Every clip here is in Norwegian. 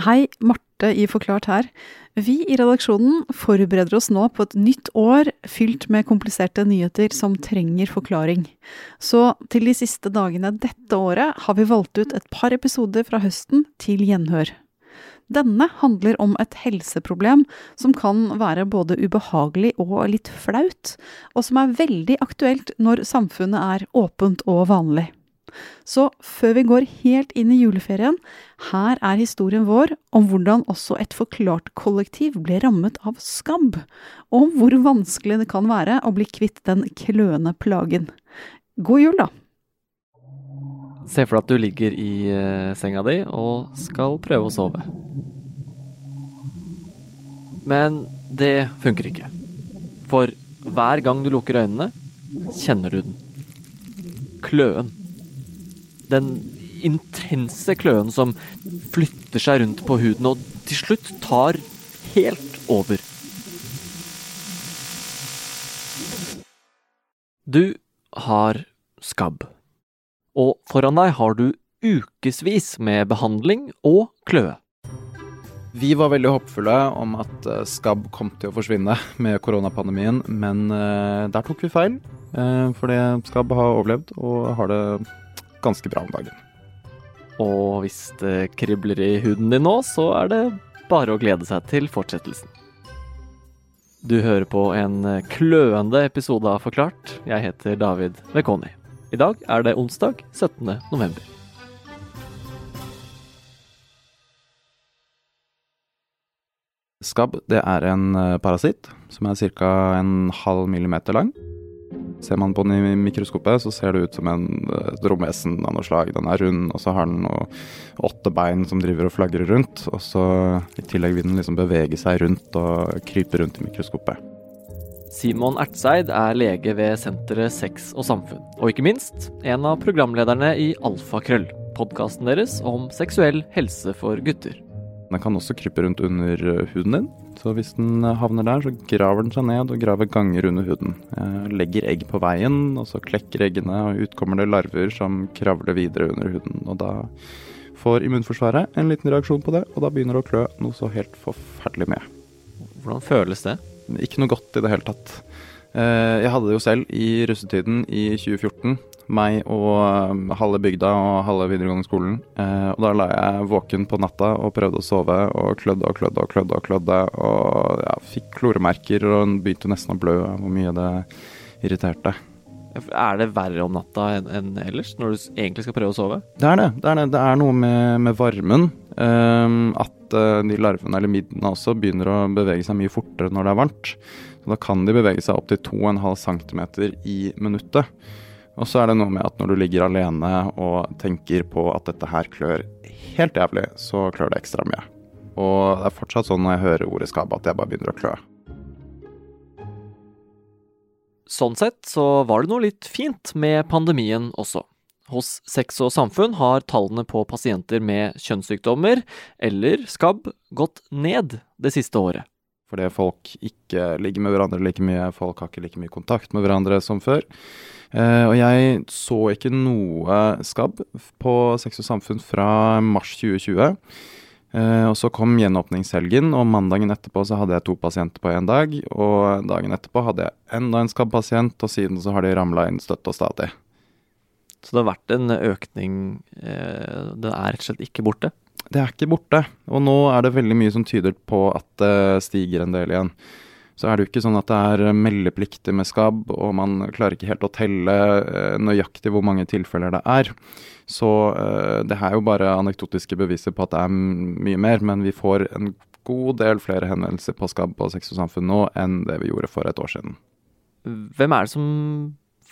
Hei, Marte i Forklart her. Vi i redaksjonen forbereder oss nå på et nytt år fylt med kompliserte nyheter som trenger forklaring. Så til de siste dagene dette året har vi valgt ut et par episoder fra høsten til gjenhør. Denne handler om et helseproblem som kan være både ubehagelig og litt flaut, og som er veldig aktuelt når samfunnet er åpent og vanlig. Så før vi går helt inn i juleferien, her er historien vår om hvordan også et forklart kollektiv ble rammet av skabb, og om hvor vanskelig det kan være å bli kvitt den kløende plagen. God jul, da! Se for deg at du ligger i uh, senga di og skal prøve å sove. Men det funker ikke. For hver gang du lukker øynene, kjenner du den. Kløen den intense kløen som flytter seg rundt på huden og til slutt tar helt over. Du har skabb. Og foran deg har du ukevis med behandling og kløe. Vi var veldig håpfulle om at eh, skabb kom til å forsvinne med koronapandemien, men eh, der tok vi feil. Eh, fordi skabb har overlevd og har det ganske bra om dagen. Og hvis det kribler i huden din nå, så er det bare å glede seg til fortsettelsen. Du hører på en kløende episode av Forklart. Jeg heter David Vekoni. I dag er det onsdag 17. november. Skabb det er en eh, parasitt som er ca. en halv millimeter lang. Ser man på den i mikroskopet, så ser det ut som en, et romvesen av noe slag. Den er rund, og så har den noe, åtte bein som driver og flagrer rundt. Og så i tillegg vil den liksom bevege seg rundt og krype rundt i mikroskopet. Simon Ertseid er lege ved senteret Sex og samfunn, og ikke minst en av programlederne i Alfakrøll, podkasten deres om seksuell helse for gutter. Den kan også krype rundt under huden din, så hvis den havner der, så graver den seg ned og graver ganger under huden. Legger egg på veien, og så klekker eggene, og ut kommer det larver som kravler videre under huden. Og da får immunforsvaret en liten reaksjon på det, og da begynner det å klø noe så helt forferdelig med. Hvordan føles det? Ikke noe godt i det hele tatt. Eh, jeg hadde det jo selv i russetiden i 2014 meg og um, halve bygda og halve videregående skolen. Eh, og da la jeg våken på natta og prøvde å sove og klødde og klødde og klødde. Og klødde, og ja, fikk kloremerker og begynte nesten å blø av hvor mye det irriterte. Er det verre om natta enn en ellers, når du egentlig skal prøve å sove? Det er det. Det er, det. Det er noe med, med varmen. Um, at de larvene, eller middene også, begynner å bevege seg mye fortere når det er varmt. Så da kan de bevege seg opptil 2,5 cm i minuttet. Og så er det noe med at når du ligger alene og tenker på at dette her klør helt jævlig, så klør det ekstra mye. Og det er fortsatt sånn når jeg hører ordet skabb at jeg bare begynner å klø. Sånn sett så var det noe litt fint med pandemien også. Hos Sex og Samfunn har tallene på pasienter med kjønnssykdommer eller skabb gått ned det siste året. Fordi folk ikke ligger med hverandre like mye, folk har ikke like mye kontakt med hverandre som før. Eh, og jeg så ikke noe skabb på Sex og Samfunn fra mars 2020. Uh, eh, og så kom gjenåpningshelgen, og mandagen etterpå så hadde jeg to pasienter på én dag. Og dagen etterpå hadde jeg enda en skabbpasient, og siden så har de ramla inn støtt og stadig. Så det har vært en økning eh, Den er rett og slett ikke borte? Det er ikke borte. Og nå er det veldig mye som tyder på at det stiger en del igjen så er det jo ikke sånn at det er meldeplikter med skabb, og man klarer ikke helt å telle eh, nøyaktig hvor mange tilfeller det er. Så eh, det er jo bare anekdotiske beviser på at det er mye mer, men vi får en god del flere henvendelser på skabb på Sex og Samfunn nå enn det vi gjorde for et år siden. Hvem er det som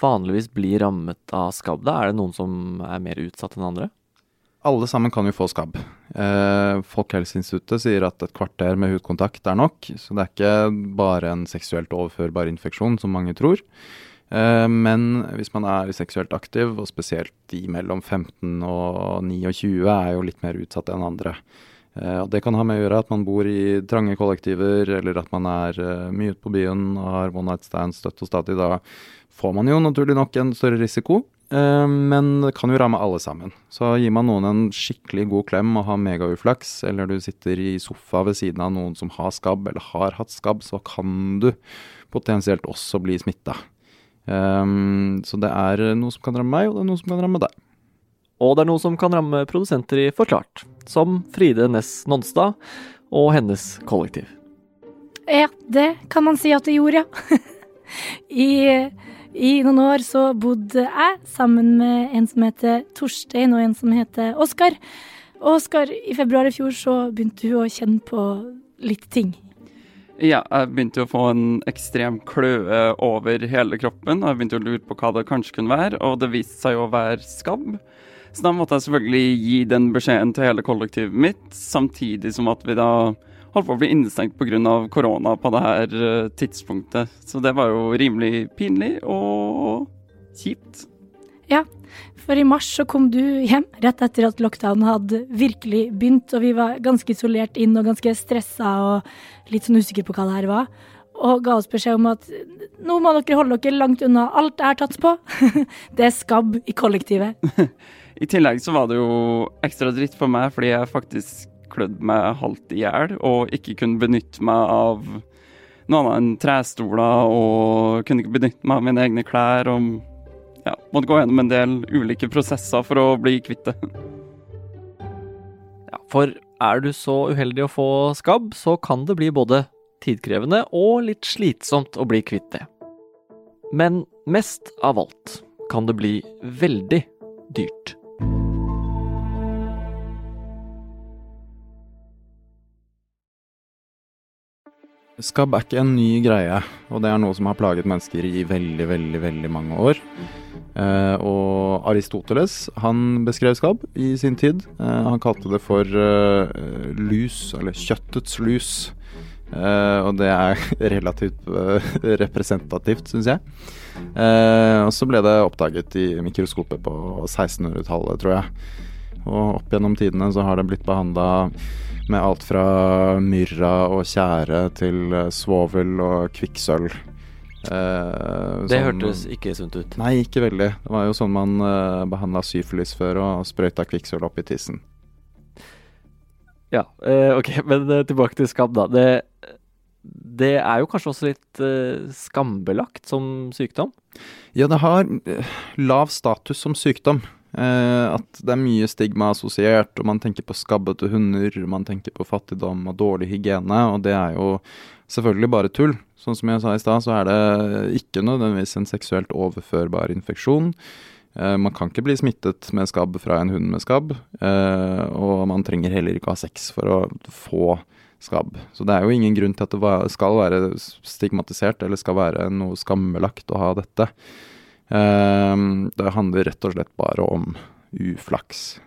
vanligvis blir rammet av skabb? da? Er det noen som er mer utsatt enn andre? Alle sammen kan jo få skabb. Eh, Folkehelseinstituttet sier at et kvarter med hudkontakt er nok. Så det er ikke bare en seksuelt overførbar infeksjon, som mange tror. Eh, men hvis man er seksuelt aktiv, og spesielt de mellom 15 og 29, er jo litt mer utsatt enn andre. Eh, og det kan ha med å gjøre at man bor i trange kollektiver, eller at man er eh, mye ute på byen og har one night stands støtt og stadig. Da får man jo naturlig nok en større risiko. Eh, men det kan jo ramme alle sammen. Så gir man noen en skikkelig god klem og har megauflaks, eller du sitter i sofa ved siden av noen som har skabb eller har hatt skabb, så kan du potensielt også bli smitta. Um, så det er noe som kan ramme meg, og det er noe som kan ramme deg. Og det er noe som kan ramme produsenter i Forklart, som Fride Næss Nonstad og hennes kollektiv. Ja, det kan man si at det gjorde, ja. I, I, noen år så bodde jeg sammen med en som heter Torstein, og en som heter Oskar. Oskar, i februar i fjor så begynte hun å kjenne på litt ting. Ja, jeg begynte å få en ekstrem kløe over hele kroppen. og Jeg begynte å lure på hva det kanskje kunne være, og det viste seg å være skabb. Så da måtte jeg selvfølgelig gi den beskjeden til hele kollektivet mitt, samtidig som at vi da holdt på å bli innestengt pga. korona på det her eh, tidspunktet. Så det var jo rimelig pinlig og kjipt. Ja, for i mars så kom du hjem rett etter at lockdown hadde virkelig begynt, og vi var ganske isolert inn og ganske stressa og litt sånn usikre på hva det her var. Og ga oss beskjed om at nå må dere holde dere langt unna alt har tatt på. det er skabb i kollektivet. I tillegg så var det jo ekstra dritt for meg fordi jeg faktisk klødde meg halvt i hjel og ikke kunne benytte meg av noe annet enn trestoler og kunne ikke benytte meg av mine egne klær. og ja, måtte gå gjennom en del ulike prosesser for å bli kvitt det. Ja, for er du så uheldig å få skabb, så kan det bli både tidkrevende og litt slitsomt å bli kvitt det. Men mest av alt kan det bli veldig dyrt. Skabb er ikke en ny greie, og det er noe som har plaget mennesker i veldig, veldig, veldig mange år. Eh, og Aristoteles han beskrev skabb i sin tid. Eh, han kalte det for eh, lus, eller kjøttets lus. Eh, og det er relativt eh, representativt, syns jeg. Eh, og så ble det oppdaget i mikroskopet på 1600-tallet, tror jeg. Og opp gjennom tidene så har det blitt behandla med alt fra myrra og tjære til svovel og kvikksølv. Eh, det sånn, hørtes ikke sunt ut. Nei, ikke veldig. Det var jo sånn man eh, behandla syfilis før og sprøyta kvikksølv opp i tissen. Ja, eh, ok, men uh, tilbake til skam, da. Det, det, er jo kanskje også litt eh, skambelagt som sykdom? Ja, det har lav status som sykdom. At det er mye stigma assosiert, og man tenker på skabbete hunder, man tenker på fattigdom og dårlig hygiene, og det er jo selvfølgelig bare tull. Sånn som jeg sa i stad, så er det ikke nødvendigvis en seksuelt overførbar infeksjon. Eh, man kan ikke bli smittet med skabb fra en hund med skabb, eh, og man trenger heller ikke ha sex for å få skabb. Så det er jo ingen grunn til at det skal være stigmatisert eller skal være noe skambelagt å ha dette. Eh, det handler rett og slett bare om uflaks.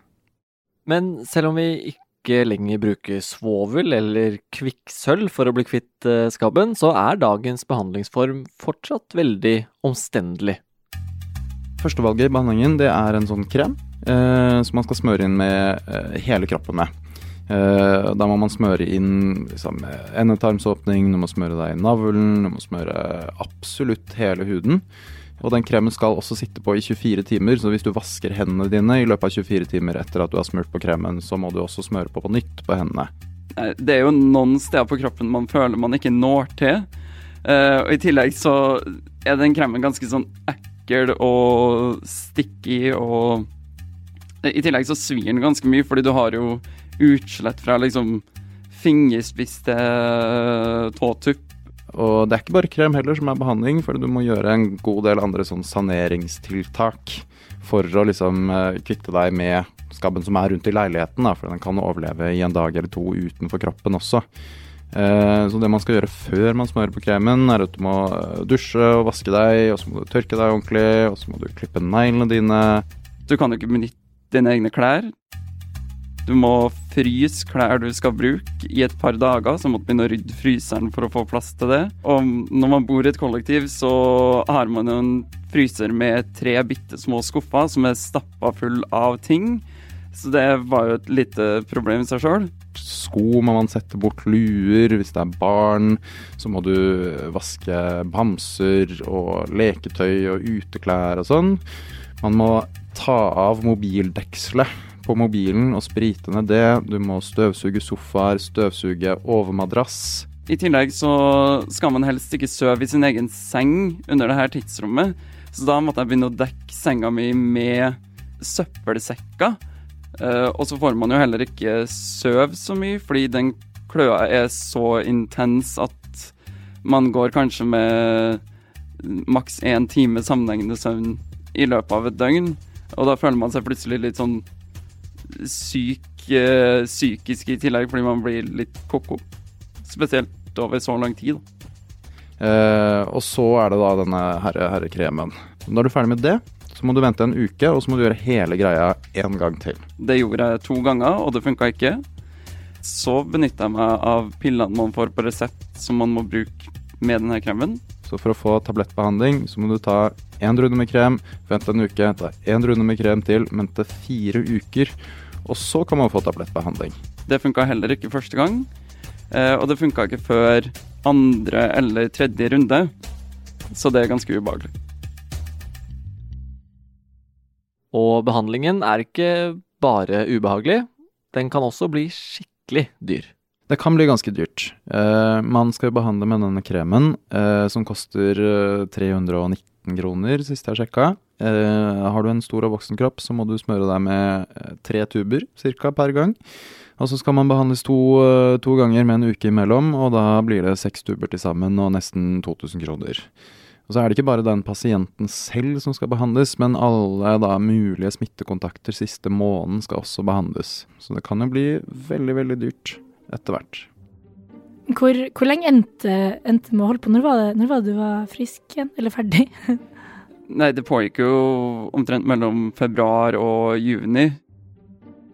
Men selv om vi ikke ikke lenger bruker svovel eller kvikksølv for å bli kvitt eh, skabben, så er dagens behandlingsform fortsatt veldig omstendelig. Førstevalget i behandlingen det er en sånn krem eh, som man skal smøre inn med eh, hele kroppen med. Eh, da må man smøre inn liksom, endetarmsåpning, du må smøre deg i navlen, du må smøre absolutt hele huden. Og den kremen skal også sitte på i 24 timer, så hvis du vasker hendene dine i løpet av 24 timer etter at du har smurt på kremen, så må du også smøre på på nytt på hendene. Det er jo noen steder på kroppen man føler man ikke når til. Uh, og i tillegg så er den kremen ganske sånn ekkel og sticky og I tillegg så svir den ganske mye, fordi du har jo utslett fra liksom fingerspiste tåtupp og det er ikke bare krem heller som er behandling, for du må gjøre en god del andre sånn saneringstiltak for å liksom uh, kvitte deg med skabben som er rundt i leiligheten, da, for den kan overleve i en dag eller to utenfor kroppen også. Uh, så det man skal gjøre før man smører på kremen, er at du må eh, dusje og vaske deg, og så må du tørke deg ordentlig, og så må du klippe neglene dine. Du kan jo ikke benytte dine egne klær. Du må fryse klær du skal bruke i et par dager, så måtte begynne å rydde fryseren for å få plass til det. Og når man bor i et kollektiv, så har man jo en fryser med tre bitte små skuffer som er stappa full av ting. Så det var jo et lite problem i seg sjøl. Sko må man sette bort, luer. Hvis det er barn, så må du vaske bamser og leketøy og uteklær og sånn. Man må ta av mobildekselet på mobilen og sprite ned det. Du må støvsuge sofaer, støvsuge overmadrass. I tillegg så skal man helst ikke sove i sin egen seng under det her tidsrommet. Så da måtte jeg begynne å dekke senga mi med søppelsekker. Uh, og så får man jo heller ikke sove så mye, fordi den kløa er så intens at man går kanskje med maks én time sammenhengende søvn i løpet av et døgn. Og da føler man seg plutselig litt sånn syk, uh, psykisk i tillegg, fordi man blir litt ko-ko. Spesielt over så lang tid. Uh, og så er det da denne herre, herrekremen. Når du er ferdig med det, så må du vente en uke, og så må du gjøre hele greia en gang til. Det gjorde jeg to ganger, og det funka ikke. Så benytta jeg meg av pillene man får på resept som man må bruke med denne kremen. Så for å få tablettbehandling, så må du ta én runde med krem, vent en uke, ta én runde med krem til, vente fire uker, og så kan man få tablettbehandling. Det funka heller ikke første gang. Eh, og det funka ikke før andre eller tredje runde, så det er ganske ubehagelig. Og behandlingen er ikke bare ubehagelig, den kan også bli skikkelig dyr. Det kan bli ganske dyrt. Eh, man skal behandle med denne kremen, eh, som koster 319 kroner, sist jeg sjekka. har du en stor og voksen kropp, så må du smøre deg med tre tuber ca. per gang. Og så skal man behandles to, eh, to, ganger med en uke imellom, og da blir det seks tuber til sammen og nesten 2000 kroner. Og så er det ikke bare den pasienten selv som skal behandles, men alle da mulige smittekontakter siste måneden skal også behandles. Så det kan jo bli veldig, veldig dyrt etter hvert. Hvor, hvor lenge endte, endte med å holde på? Når var, det, når var det du var frisk igjen, eller ferdig? Nei, det pågikk jo omtrent mellom februar og juni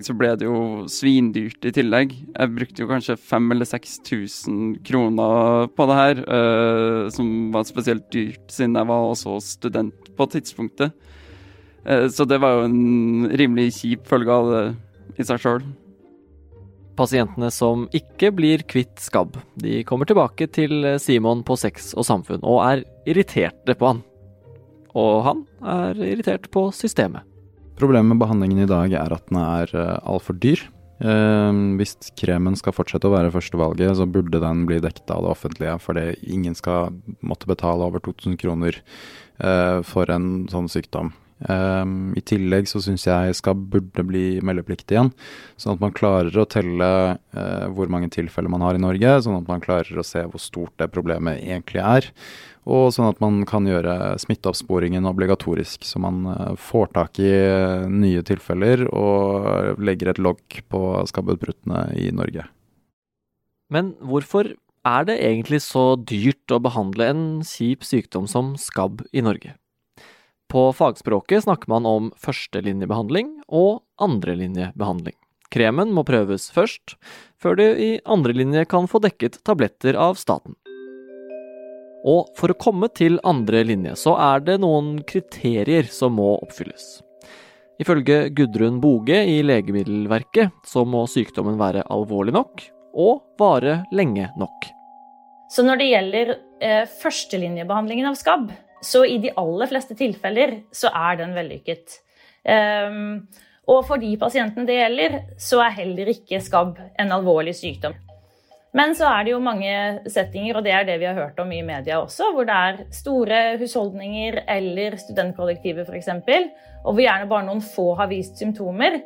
så ble det jo svindyrt i tillegg. Jeg brukte jo kanskje 5000 eller 6000 kroner på det her, uh, som var spesielt dyrt siden jeg var også student på tidspunktet. Uh, så det var jo en rimelig kjip følge av det i seg sjøl. Pasientene som ikke blir kvitt skabb, de kommer tilbake til Simon på Sex og samfunn og er irriterte på han. Og han er irritert på systemet. Problemet med behandlingen i dag er at den er uh, altfor dyr. Uh, hvis kremen skal fortsette å være førstevalget, så burde den bli dekket av det offentlige. Fordi ingen skal måtte betale over 2000 kroner for en sånn sykdom. Um, I tillegg så syns jeg skal burde bli meldeplikt igjen, sånn at man klarer å telle uh, hvor mange tilfeller man har i Norge, sånn at man klarer å se hvor stort det problemet egentlig er. Og sånn at man kan gjøre smitteoppsporingen obligatorisk, så man uh, får tak i uh, nye tilfeller og legger et logg på skabbutbruddene i Norge. Men hvorfor er det egentlig så dyrt å behandle en kjip sykdom som skabb i Norge? På fagspråket snakker man om førstelinjebehandling og andrelinjebehandling. Kremen må prøves først, før du i andre linje kan få dekket tabletter av staten. Og for å komme til andre linje, så er det noen kriterier som må oppfylles. Ifølge Gudrun Boge i Legemiddelverket så må sykdommen være alvorlig nok og vare lenge nok. Så når det gjelder eh, førstelinjebehandlingen av skabb, så i de aller fleste tilfeller så er den vellykket. Um, og for de pasientene det gjelder, så er heller ikke skabb en alvorlig sykdom. Men så er det jo mange settinger, og det er det vi har hørt om i media også, hvor det er store husholdninger eller studentkollektiver f.eks., og hvor gjerne bare noen få har vist symptomer.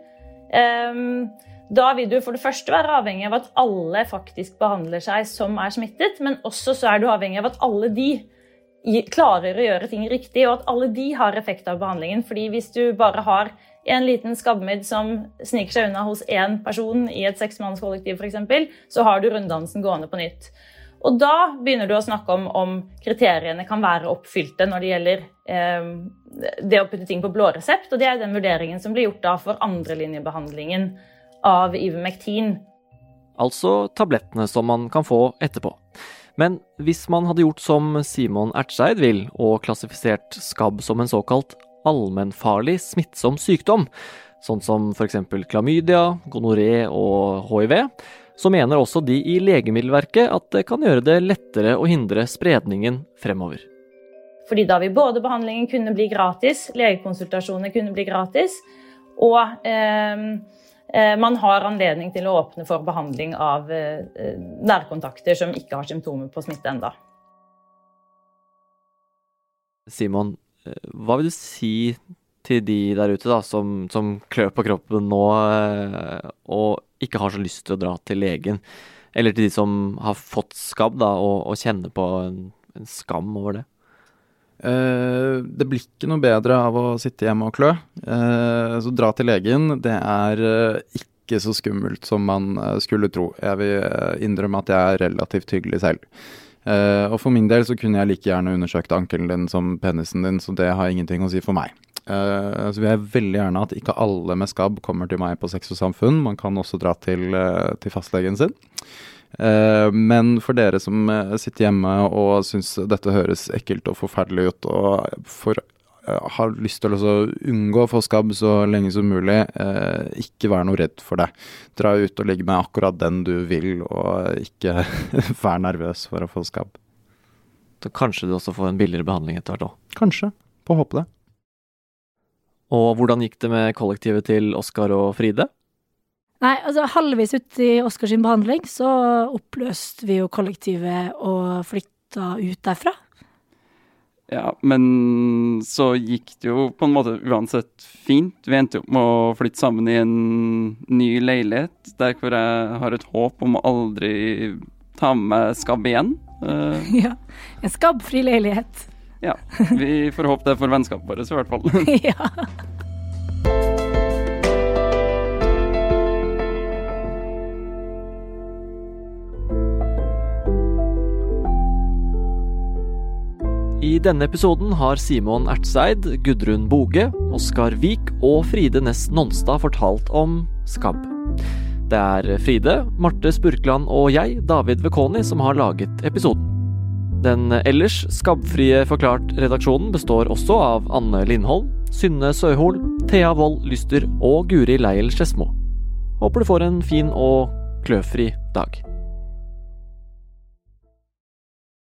Um, da vil du for det første være avhengig av at alle faktisk behandler seg som er smittet, men også så er du avhengig av at alle de klarer å gjøre ting riktig, og at alle de har effekt av behandlingen. Fordi hvis du bare har en liten skabbmidd som sniker seg unna hos én person i et seksmannskollektiv f.eks., så har du runddansen gående på nytt. Og da begynner du å snakke om om kriteriene kan være oppfylte når det gjelder eh, det å putte ting på blå resept, og det er den vurderingen som blir gjort da for andrelinjebehandlingen av Ivermectin. Altså tablettene som man kan få etterpå. Men hvis man hadde gjort som Simon Ertseid vil, og klassifisert skabb som en såkalt allmennfarlig smittsom sykdom, sånn som f.eks. klamydia, gonoré og hiv, så mener også de i Legemiddelverket at det kan gjøre det lettere å hindre spredningen fremover. Fordi da vil både behandlingen kunne bli gratis, legekonsultasjoner kunne bli gratis, og eh man har anledning til å åpne for behandling av eh, nærkontakter som ikke har symptomer på smitte enda. Simon, eh, hva vil du si til de der ute da, som, som klør på kroppen nå og ikke har så lyst til å dra til legen? Eller til de som har fått skabb da, og, og kjenner på en, en skam over det? Uh, det blir ikke noe bedre av å sitte hjemme og klø. Uh, så dra til legen, det er uh, ikke så skummelt som man skulle tro. Jeg vil innrømme at jeg er relativt hyggelig selv. og for min del så kunne jeg like gjerne undersøkt ankelen din som penisen din, så det har ingenting å si for meg. så vil jeg veldig gjerne at ikke alle med skabb kommer til meg på Sex og Samfunn. Man kan også dra til, til fastlegen sin. Eh, men for dere som eh, sitter hjemme og syns dette høres ekkelt og forferdelig ut, og for, eh, har lyst til å unngå å få skabb så lenge som mulig, ikke vær noe redd for det. Dra ut og ligge med akkurat den du vil, og ikke vær nervøs for å få skabb. Så kanskje du også får en billigere behandling etter hvert òg? Kanskje. Får håpe det. Og hvordan gikk det med kollektivet til Oskar og Fride? Nei, altså halvveis uti i Oskars behandling så oppløste vi jo kollektivet og flytta ut derfra. Ja, men så gikk det jo på en måte uansett fint. Vi endte jo med å flytte sammen i en ny leilighet, der hvor jeg har et håp om å aldri ta med meg skabb igjen. Uh, ja. En skabbfri leilighet. Ja. Vi får håpe det for vennskapet vårt, i hvert fall. ja. I denne episoden har Simon Ertseid, Gudrun Boge, Oskar Vik og Fride Næss Nonstad fortalt om skabb. Det er Fride, Marte Spurkland og jeg, David Vekoni, som har laget episoden. Den ellers skabbfrie Forklart-redaksjonen består også av Anne Lindholm, Synne Søhol, Thea Wold Lyster og Guri Leiel Skedsmo. Håper du får en fin og kløfri dag.